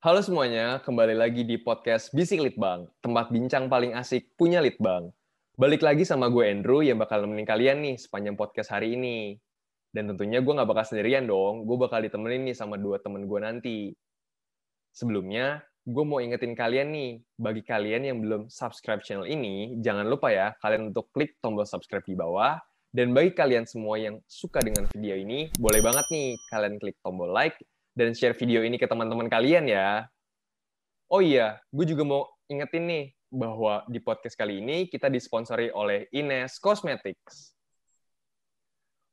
Halo semuanya, kembali lagi di podcast Bisik Litbang, tempat bincang paling asik punya Litbang. Balik lagi sama gue Andrew yang bakal nemenin kalian nih sepanjang podcast hari ini. Dan tentunya gue nggak bakal sendirian dong, gue bakal ditemenin nih sama dua temen gue nanti. Sebelumnya, gue mau ingetin kalian nih, bagi kalian yang belum subscribe channel ini, jangan lupa ya kalian untuk klik tombol subscribe di bawah. Dan bagi kalian semua yang suka dengan video ini, boleh banget nih kalian klik tombol like dan share video ini ke teman-teman kalian ya. Oh iya, gue juga mau ingetin nih bahwa di podcast kali ini kita disponsori oleh Ines Cosmetics.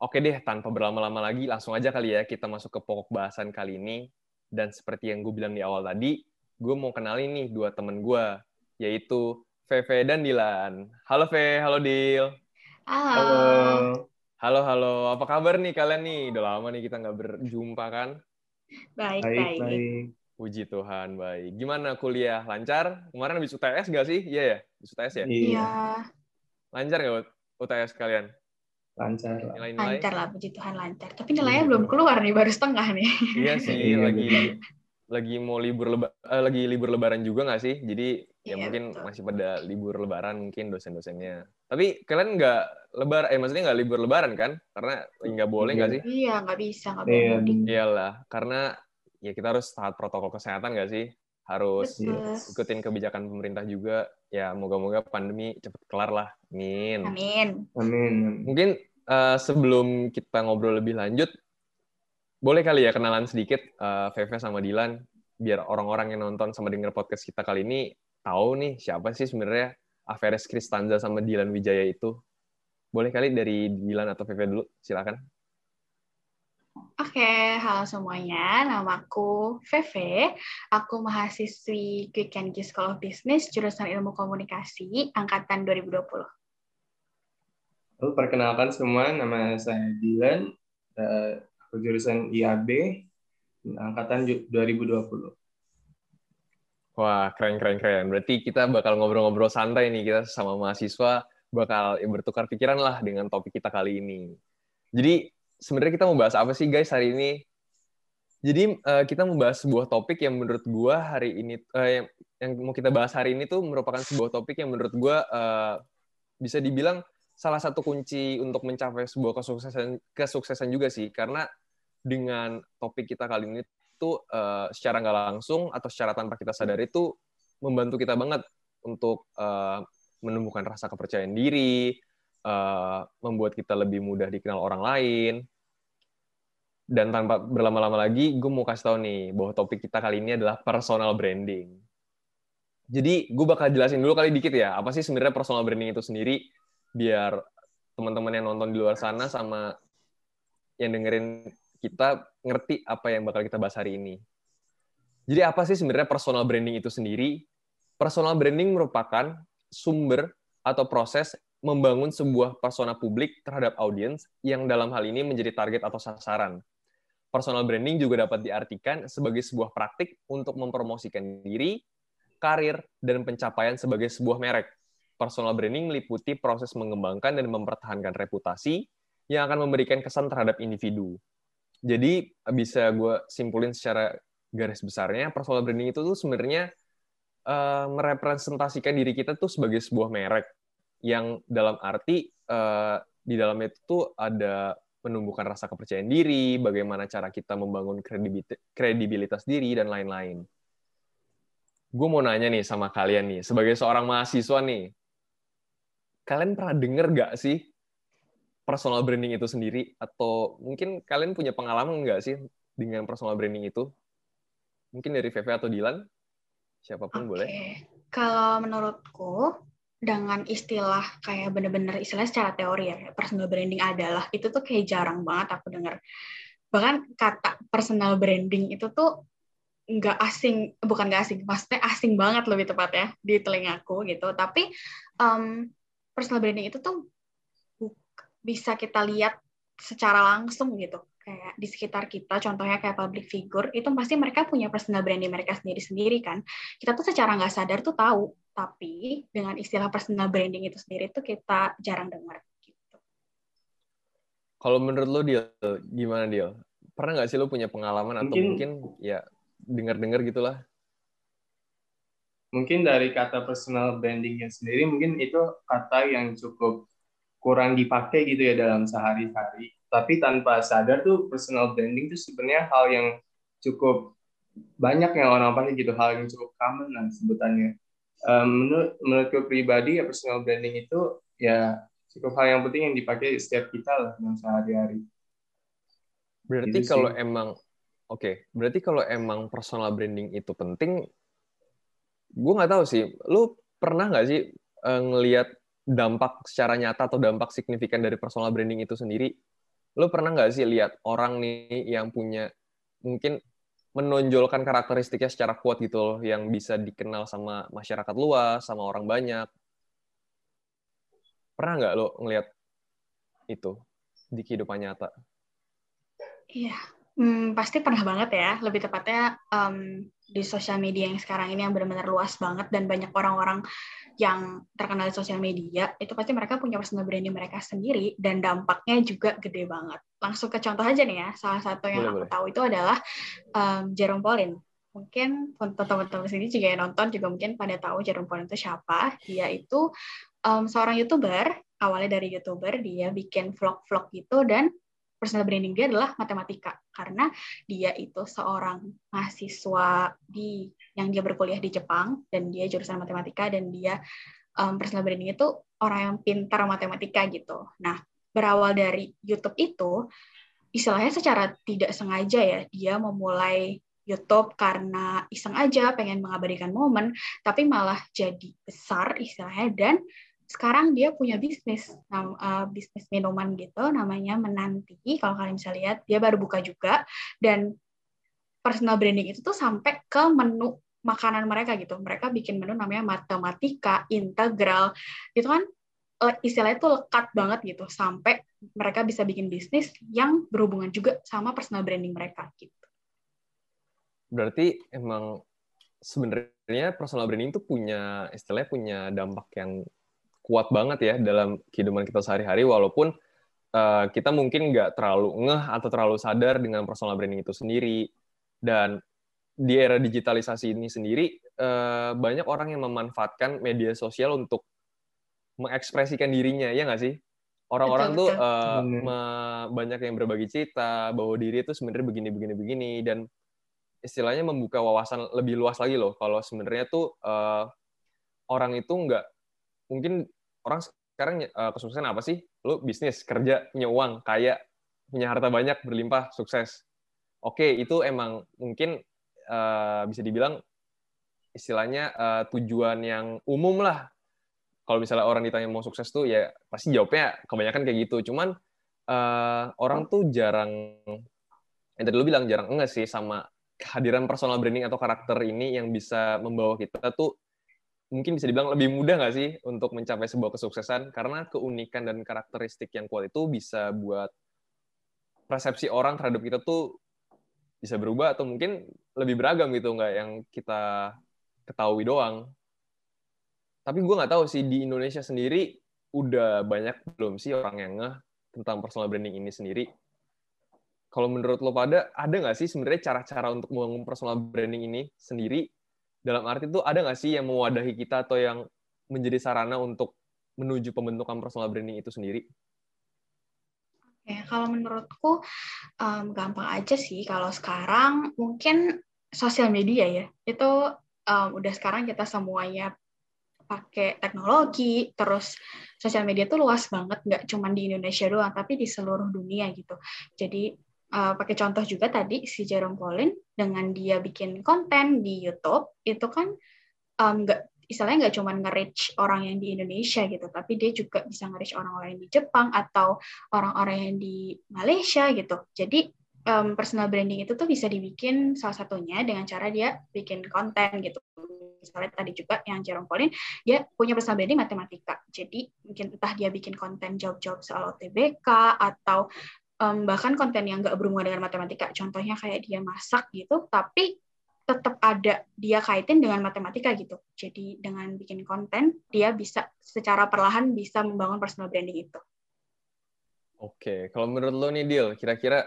Oke deh, tanpa berlama-lama lagi, langsung aja kali ya kita masuk ke pokok bahasan kali ini. Dan seperti yang gue bilang di awal tadi, gue mau kenalin nih dua temen gue, yaitu Veve dan Dilan. Halo Ve, halo Dil. Halo. Halo, halo. Apa kabar nih kalian nih? Udah lama nih kita nggak berjumpa kan? Baik, Baik, baik. baik. Puji Tuhan, baik. Gimana kuliah? Lancar? Kemarin habis UTS nggak sih? Iya ya, habis UTS ya? Iya, Iya, Lancar nggak UTS kalian? lancar lah. Nilai-nilai? lancar lah, puji Tuhan lancar. Tapi nilainya belum keluar nih, baru setengah nih. Iya sih, Iya, lagi lagi mau libur leba, eh, lagi libur lebaran juga nggak sih? Jadi ya Iya, mungkin betul. masih pada libur lebaran mungkin dosen-dosennya. Tapi kalian nggak lebar, eh maksudnya nggak libur lebaran kan? Karena nggak boleh nggak sih? Iya, nggak bisa, nggak boleh Iya, mudik. Iyalah, karena ya kita harus taat protokol kesehatan nggak sih? Harus Betul. ikutin kebijakan pemerintah juga. Ya moga-moga pandemi cepet kelar lah. Amin. Amin. Amin. Mungkin eh, sebelum kita ngobrol lebih lanjut, boleh kali ya kenalan sedikit eh, Veve sama Dilan, biar orang-orang yang nonton sama denger podcast kita kali ini tahu nih siapa sih sebenarnya Averes Kristanza sama Dilan Wijaya itu. Boleh kali dari Dilan atau Veve dulu, silakan. Oke, halo semuanya. Namaku Veve. Aku mahasiswi Quick and Key School of Business, jurusan Ilmu Komunikasi, angkatan 2020. Lalu perkenalkan semua, nama saya Dylan. Eh, Aku jurusan IAB, angkatan ju- 2020. Wah, keren, keren, keren. Berarti kita bakal ngobrol-ngobrol santai nih. Kita sama mahasiswa bakal bertukar pikiran lah dengan topik kita kali ini. Jadi, sebenarnya kita mau bahas apa sih, guys, hari ini? Jadi, eh, kita mau bahas sebuah topik yang menurut gua hari ini, eh, yang, mau kita bahas hari ini tuh merupakan sebuah topik yang menurut gua eh, bisa dibilang salah satu kunci untuk mencapai sebuah kesuksesan, kesuksesan juga sih. Karena dengan topik kita kali ini itu eh, secara nggak langsung atau secara tanpa kita sadari itu membantu kita banget untuk eh, menumbuhkan rasa kepercayaan diri, eh, membuat kita lebih mudah dikenal orang lain. Dan tanpa berlama-lama lagi, gue mau kasih tahu nih bahwa topik kita kali ini adalah personal branding. Jadi gue bakal jelasin dulu kali dikit ya, apa sih sebenarnya personal branding itu sendiri, biar teman-teman yang nonton di luar sana sama yang dengerin kita ngerti apa yang bakal kita bahas hari ini. Jadi apa sih sebenarnya personal branding itu sendiri? Personal branding merupakan sumber atau proses membangun sebuah persona publik terhadap audiens yang dalam hal ini menjadi target atau sasaran. Personal branding juga dapat diartikan sebagai sebuah praktik untuk mempromosikan diri, karir, dan pencapaian sebagai sebuah merek. Personal branding meliputi proses mengembangkan dan mempertahankan reputasi yang akan memberikan kesan terhadap individu. Jadi bisa gue simpulin secara garis besarnya, personal branding itu tuh sebenarnya eh, merepresentasikan diri kita tuh sebagai sebuah merek yang dalam arti eh, di dalamnya itu tuh ada menumbuhkan rasa kepercayaan diri, bagaimana cara kita membangun kredibil- kredibilitas diri dan lain-lain. Gue mau nanya nih sama kalian nih, sebagai seorang mahasiswa nih, kalian pernah denger gak sih personal branding itu sendiri? Atau mungkin kalian punya pengalaman nggak sih dengan personal branding itu? Mungkin dari Veve atau Dilan? Siapa pun Oke. boleh. Kalau menurutku, dengan istilah kayak bener-bener istilah secara teori ya, personal branding adalah, itu tuh kayak jarang banget aku dengar. Bahkan kata personal branding itu tuh nggak asing, bukan nggak asing, maksudnya asing banget lebih tepat ya di telingaku gitu. Tapi em, personal branding itu tuh bisa kita lihat secara langsung gitu. Kayak di sekitar kita, contohnya kayak public figure, itu pasti mereka punya personal branding mereka sendiri-sendiri kan. Kita tuh secara nggak sadar tuh tahu, tapi dengan istilah personal branding itu sendiri tuh kita jarang dengar. Gitu. Kalau menurut lo, Dil, gimana, Dil? Pernah nggak sih lo punya pengalaman atau Mungkin- mungkin ya dengar-dengar gitulah mungkin dari kata personal brandingnya sendiri mungkin itu kata yang cukup kurang dipakai gitu ya dalam sehari-hari. Tapi tanpa sadar tuh personal branding itu sebenarnya hal yang cukup banyak yang orang pakai gitu, hal yang cukup common lah sebutannya. Um, menurut menurutku pribadi ya personal branding itu ya cukup hal yang penting yang dipakai setiap kita lah dalam sehari-hari. Berarti gitu kalau emang oke, okay, berarti kalau emang personal branding itu penting, gue nggak tahu sih. Lu pernah nggak sih uh, ngelihat dampak secara nyata atau dampak signifikan dari personal branding itu sendiri? Lu pernah nggak sih lihat orang nih yang punya mungkin menonjolkan karakteristiknya secara kuat gitu loh, yang bisa dikenal sama masyarakat luas, sama orang banyak. Pernah nggak lo ngelihat itu di kehidupan nyata? Iya, hmm, pasti pernah banget ya. Lebih tepatnya um, di sosial media yang sekarang ini yang benar-benar luas banget dan banyak orang-orang yang terkenal di sosial media, itu pasti mereka punya personal branding mereka sendiri dan dampaknya juga gede banget. Langsung ke contoh aja nih ya, salah satu yang boleh, aku boleh. tahu itu adalah um, Jerome Pauline. Mungkin untuk teman-teman sini juga yang nonton juga mungkin pada tahu Jerome Pauline itu siapa. Dia itu um, seorang youtuber, awalnya dari youtuber dia bikin vlog-vlog gitu dan personal branding dia adalah matematika karena dia itu seorang mahasiswa di yang dia berkuliah di Jepang dan dia jurusan matematika dan dia um, personal branding itu orang yang pintar matematika gitu. Nah, berawal dari YouTube itu istilahnya secara tidak sengaja ya dia memulai YouTube karena iseng aja pengen mengabadikan momen, tapi malah jadi besar istilahnya dan sekarang dia punya bisnis uh, bisnis minuman gitu namanya menanti. Kalau kalian bisa lihat dia baru buka juga. Dan personal branding itu tuh sampai ke menu makanan mereka gitu. Mereka bikin menu namanya matematika integral. Itu kan istilahnya itu lekat banget gitu sampai mereka bisa bikin bisnis yang berhubungan juga sama personal branding mereka gitu. Berarti emang sebenarnya personal branding itu punya istilahnya punya dampak yang kuat banget ya dalam kehidupan kita sehari-hari walaupun uh, kita mungkin nggak terlalu ngeh atau terlalu sadar dengan personal branding itu sendiri. Dan di era digitalisasi ini sendiri uh, banyak orang yang memanfaatkan media sosial untuk mengekspresikan dirinya ya nggak sih? Orang-orang tuh uh, banyak yang berbagi cerita bahwa diri itu sebenarnya begini begini begini dan istilahnya membuka wawasan lebih luas lagi loh. Kalau sebenarnya tuh uh, orang itu nggak mungkin orang sekarang uh, kesuksesan apa sih? Lu bisnis, kerja, punya uang, kaya, punya harta banyak, berlimpah, sukses. Oke, itu emang mungkin uh, bisa dibilang istilahnya uh, tujuan yang umum lah. Kalau misalnya orang ditanya mau sukses tuh ya pasti jawabnya kebanyakan kayak gitu. Cuman uh, orang tuh jarang yang tadi lu bilang jarang enggak sih sama kehadiran personal branding atau karakter ini yang bisa membawa kita tuh mungkin bisa dibilang lebih mudah nggak sih untuk mencapai sebuah kesuksesan karena keunikan dan karakteristik yang kuat itu bisa buat persepsi orang terhadap kita tuh bisa berubah atau mungkin lebih beragam gitu nggak yang kita ketahui doang. Tapi gue nggak tahu sih di Indonesia sendiri udah banyak belum sih orang yang ngeh tentang personal branding ini sendiri. Kalau menurut lo pada ada nggak sih sebenarnya cara-cara untuk membangun personal branding ini sendiri dalam arti itu ada nggak sih yang mewadahi kita atau yang menjadi sarana untuk menuju pembentukan personal branding itu sendiri? Oke, kalau menurutku um, gampang aja sih. Kalau sekarang mungkin sosial media ya, itu um, udah sekarang kita semuanya pakai teknologi, terus sosial media tuh luas banget, nggak cuma di Indonesia doang, tapi di seluruh dunia gitu. Jadi uh, pakai contoh juga tadi si Jerome Pauline dengan dia bikin konten di YouTube itu kan nggak um, istilahnya nggak cuma nge-reach orang yang di Indonesia gitu, tapi dia juga bisa nge-reach orang lain di Jepang atau orang-orang yang di Malaysia gitu. Jadi um, personal branding itu tuh bisa dibikin salah satunya dengan cara dia bikin konten gitu. Misalnya tadi juga yang Jerome Pauline, dia punya personal branding matematika. Jadi mungkin entah dia bikin konten jawab-jawab soal OTBK atau um, bahkan konten yang nggak berhubungan dengan matematika contohnya kayak dia masak gitu tapi tetap ada dia kaitin dengan matematika gitu. Jadi dengan bikin konten dia bisa secara perlahan bisa membangun personal branding itu. Oke kalau menurut lo nih Dil kira-kira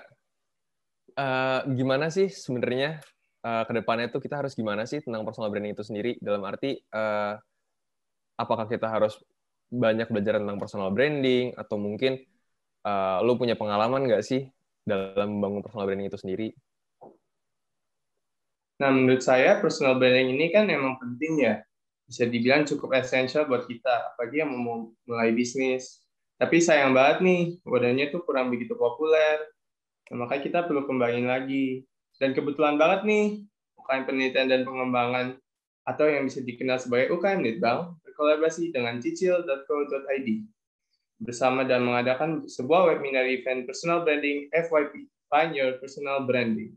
uh, gimana sih sebenarnya uh, ke depannya tuh kita harus gimana sih tentang personal branding itu sendiri? Dalam arti uh, apakah kita harus banyak belajar tentang personal branding atau mungkin uh, lu punya pengalaman nggak sih dalam membangun personal branding itu sendiri? Nah, menurut saya personal branding ini kan emang penting ya. Bisa dibilang cukup esensial buat kita, apalagi yang mau mulai bisnis. Tapi sayang banget nih, wadahnya tuh kurang begitu populer. Nah, makanya kita perlu kembangin lagi. Dan kebetulan banget nih, UKM penelitian dan pengembangan atau yang bisa dikenal sebagai UKM Litbang berkolaborasi dengan cicil.co.id bersama dan mengadakan sebuah webinar event personal branding FYP, Find Your Personal Branding.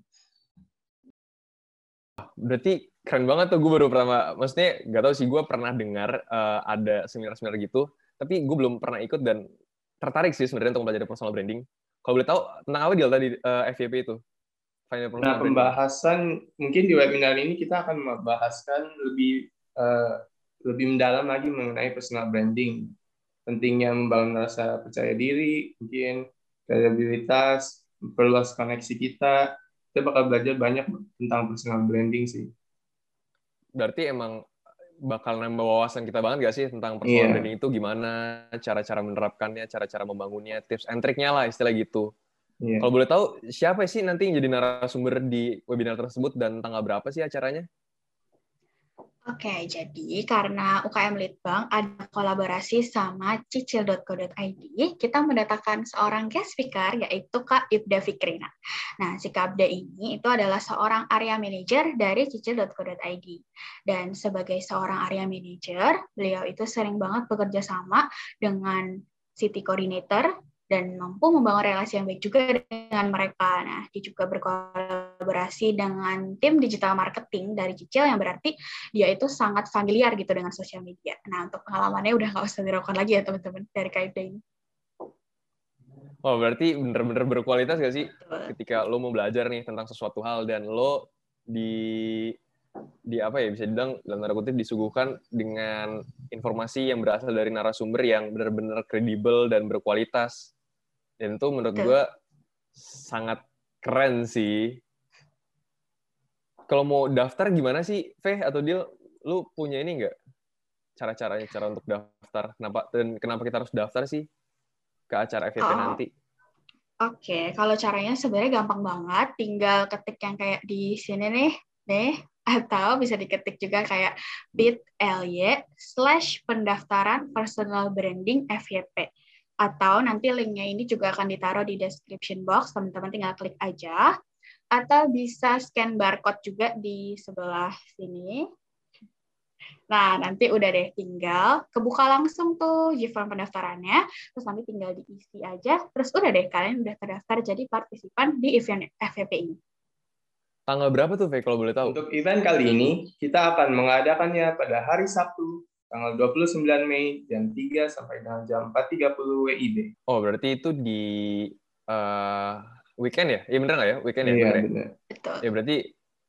Berarti keren banget tuh, gue baru pertama, maksudnya gak tau sih, gue pernah dengar uh, ada seminar-seminar gitu, tapi gue belum pernah ikut dan tertarik sih sebenarnya untuk belajar personal branding. Kalau boleh tahu, tentang apa dia tadi uh, eh, FYP itu? nah, pembahasan mungkin di webinar ini kita akan membahaskan lebih uh, lebih mendalam lagi mengenai personal branding, pentingnya membangun rasa percaya diri, mungkin kredibilitas, perluas koneksi kita. Kita bakal belajar banyak tentang personal branding sih. Berarti emang bakal nambah wawasan kita banget gak sih tentang personal yeah. branding itu gimana, cara-cara menerapkannya, cara-cara membangunnya, tips and triknya lah istilah gitu. Yeah. Kalau boleh tahu siapa sih nanti yang jadi narasumber di webinar tersebut dan tanggal berapa sih acaranya? Oke, jadi karena UKM Litbang ada kolaborasi sama cicil.co.id, kita mendatangkan seorang guest speaker yaitu Kak Ibda Fikrina. Nah, si Kak Ibda ini itu adalah seorang area manager dari cicil.co.id. Dan sebagai seorang area manager, beliau itu sering banget bekerja sama dengan city coordinator dan mampu membangun relasi yang baik juga dengan mereka. Nah, dia juga berkolaborasi dengan tim digital marketing dari Cicil yang berarti dia itu sangat familiar gitu dengan sosial media. Nah, untuk pengalamannya udah nggak usah diragukan lagi ya teman-teman dari KIP ini. Oh, berarti bener-bener berkualitas gak sih Betul. ketika lo mau belajar nih tentang sesuatu hal dan lo di di apa ya bisa dibilang dalam tanda kutip disuguhkan dengan informasi yang berasal dari narasumber yang benar-benar kredibel dan berkualitas dan itu menurut gue sangat keren sih. Kalau mau daftar gimana sih, Feh atau Dil? Lu punya ini nggak? Cara-caranya, cara untuk daftar. Kenapa dan kenapa kita harus daftar sih ke acara FVP oh. nanti? Oke, okay. kalau caranya sebenarnya gampang banget. Tinggal ketik yang kayak di sini nih, nih. Atau bisa diketik juga kayak bit.ly slash pendaftaran personal branding FYP atau nanti linknya ini juga akan ditaruh di description box, teman-teman tinggal klik aja. Atau bisa scan barcode juga di sebelah sini. Nah, nanti udah deh tinggal kebuka langsung tuh G-form pendaftarannya, terus nanti tinggal diisi aja, terus udah deh kalian udah terdaftar jadi partisipan di event FVP ini. Tanggal berapa tuh, Fe, kalau boleh tahu? Untuk event kali ini, kita akan mengadakannya pada hari Sabtu, tanggal 29 Mei jam 3 sampai dengan jam 4.30 WIB. Oh, berarti itu di uh, weekend ya? Iya bener nggak ya? Weekend ya? Iya, bener. Ya? bener. Ya berarti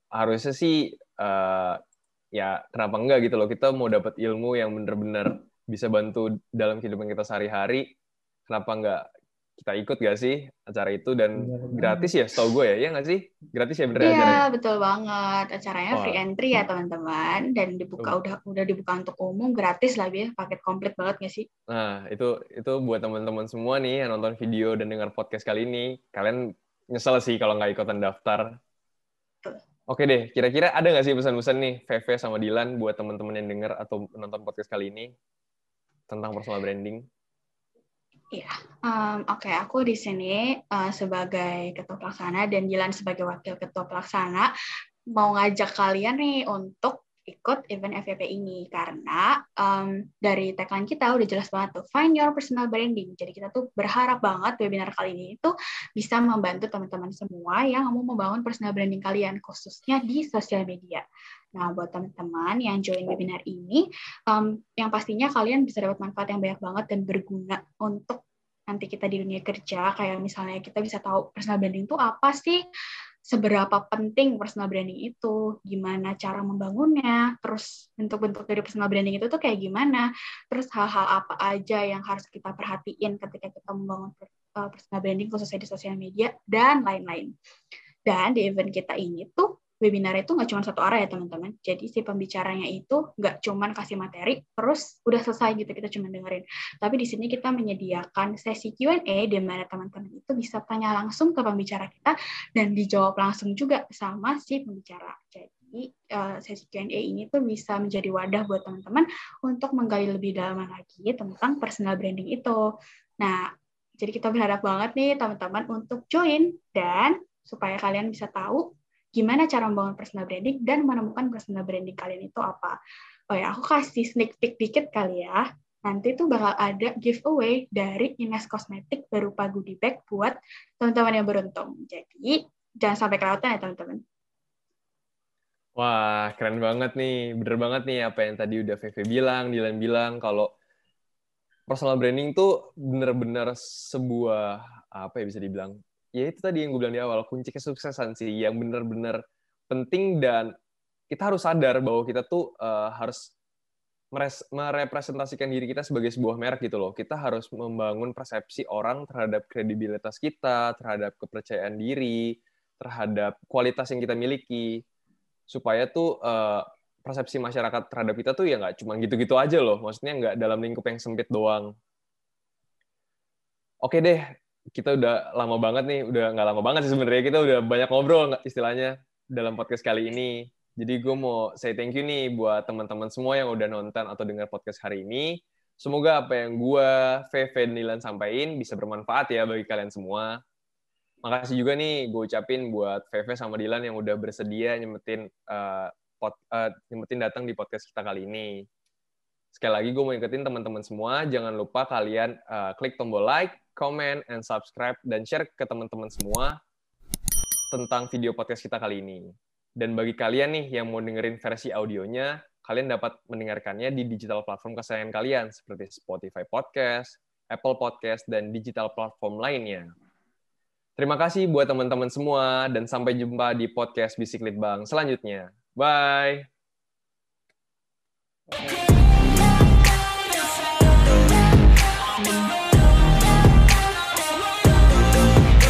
harusnya sih uh, ya kenapa enggak gitu loh. Kita mau dapat ilmu yang bener-bener bisa bantu dalam kehidupan kita sehari-hari. Kenapa enggak kita ikut gak sih acara itu? Dan ya, gratis ya setahu gue ya ya nggak sih? Gratis ya bener iya acaranya? betul banget. Acaranya oh. free entry ya teman-teman. Dan dibuka uh. udah udah dibuka untuk umum gratis lah ya. Paket komplit banget gak sih? Nah itu itu buat teman-teman semua nih yang nonton video dan dengar podcast kali ini. Kalian nyesel sih kalau nggak ikutan daftar. Oke deh, kira-kira ada nggak sih pesan-pesan nih, VV sama Dilan buat teman-teman yang dengar atau nonton podcast kali ini tentang personal branding? Iya, um, oke. Okay. Aku di sini uh, sebagai ketua pelaksana dan Dilan sebagai wakil ketua pelaksana mau ngajak kalian nih untuk ikut event FVP ini karena um, dari tagline kita udah jelas banget tuh find your personal branding. Jadi kita tuh berharap banget webinar kali ini itu bisa membantu teman-teman semua yang mau membangun personal branding kalian khususnya di sosial media. Nah, buat teman-teman yang join webinar ini, um, yang pastinya kalian bisa dapat manfaat yang banyak banget dan berguna untuk nanti kita di dunia kerja, kayak misalnya kita bisa tahu personal branding itu apa sih, seberapa penting personal branding itu, gimana cara membangunnya, terus bentuk-bentuk dari personal branding itu tuh kayak gimana, terus hal-hal apa aja yang harus kita perhatiin ketika kita membangun uh, personal branding khususnya di sosial media, dan lain-lain. Dan di event kita ini tuh webinar itu nggak cuma satu arah ya teman-teman. Jadi si pembicaranya itu nggak cuma kasih materi, terus udah selesai gitu kita cuma dengerin. Tapi di sini kita menyediakan sesi Q&A di mana teman-teman itu bisa tanya langsung ke pembicara kita dan dijawab langsung juga sama si pembicara. Jadi uh, sesi Q&A ini tuh bisa menjadi wadah buat teman-teman untuk menggali lebih dalam lagi tentang personal branding itu. Nah, jadi kita berharap banget nih teman-teman untuk join dan supaya kalian bisa tahu gimana cara membangun personal branding dan menemukan personal branding kalian itu apa. Oh ya, aku kasih sneak peek dikit kali ya. Nanti tuh bakal ada giveaway dari Ines Cosmetic berupa goodie bag buat teman-teman yang beruntung. Jadi, jangan sampai kelewatan ya teman-teman. Wah, keren banget nih. Bener banget nih apa yang tadi udah Veve bilang, Dilan bilang, kalau personal branding tuh bener-bener sebuah, apa ya bisa dibilang, ya itu tadi yang gue bilang di awal kunci kesuksesan sih yang benar-benar penting dan kita harus sadar bahwa kita tuh uh, harus merepresentasikan diri kita sebagai sebuah merek gitu loh. Kita harus membangun persepsi orang terhadap kredibilitas kita, terhadap kepercayaan diri, terhadap kualitas yang kita miliki, supaya tuh uh, persepsi masyarakat terhadap kita tuh ya nggak cuma gitu-gitu aja loh. Maksudnya nggak dalam lingkup yang sempit doang. Oke deh, kita udah lama banget nih, udah nggak lama banget sih sebenarnya kita udah banyak ngobrol istilahnya dalam podcast kali ini. Jadi gue mau say thank you nih buat teman-teman semua yang udah nonton atau dengar podcast hari ini. Semoga apa yang gue, dan Nilan sampaikan bisa bermanfaat ya bagi kalian semua. Makasih juga nih gue ucapin buat Veve sama Dilan yang udah bersedia nyemetin uh, pot, uh, nyemetin datang di podcast kita kali ini. Sekali lagi gue mau ingetin teman-teman semua, jangan lupa kalian uh, klik tombol like, comment, and subscribe, dan share ke teman-teman semua tentang video podcast kita kali ini. Dan bagi kalian nih yang mau dengerin versi audionya, kalian dapat mendengarkannya di digital platform kesayangan kalian, seperti Spotify Podcast, Apple Podcast, dan digital platform lainnya. Terima kasih buat teman-teman semua, dan sampai jumpa di podcast Bisik Litbang selanjutnya. Bye!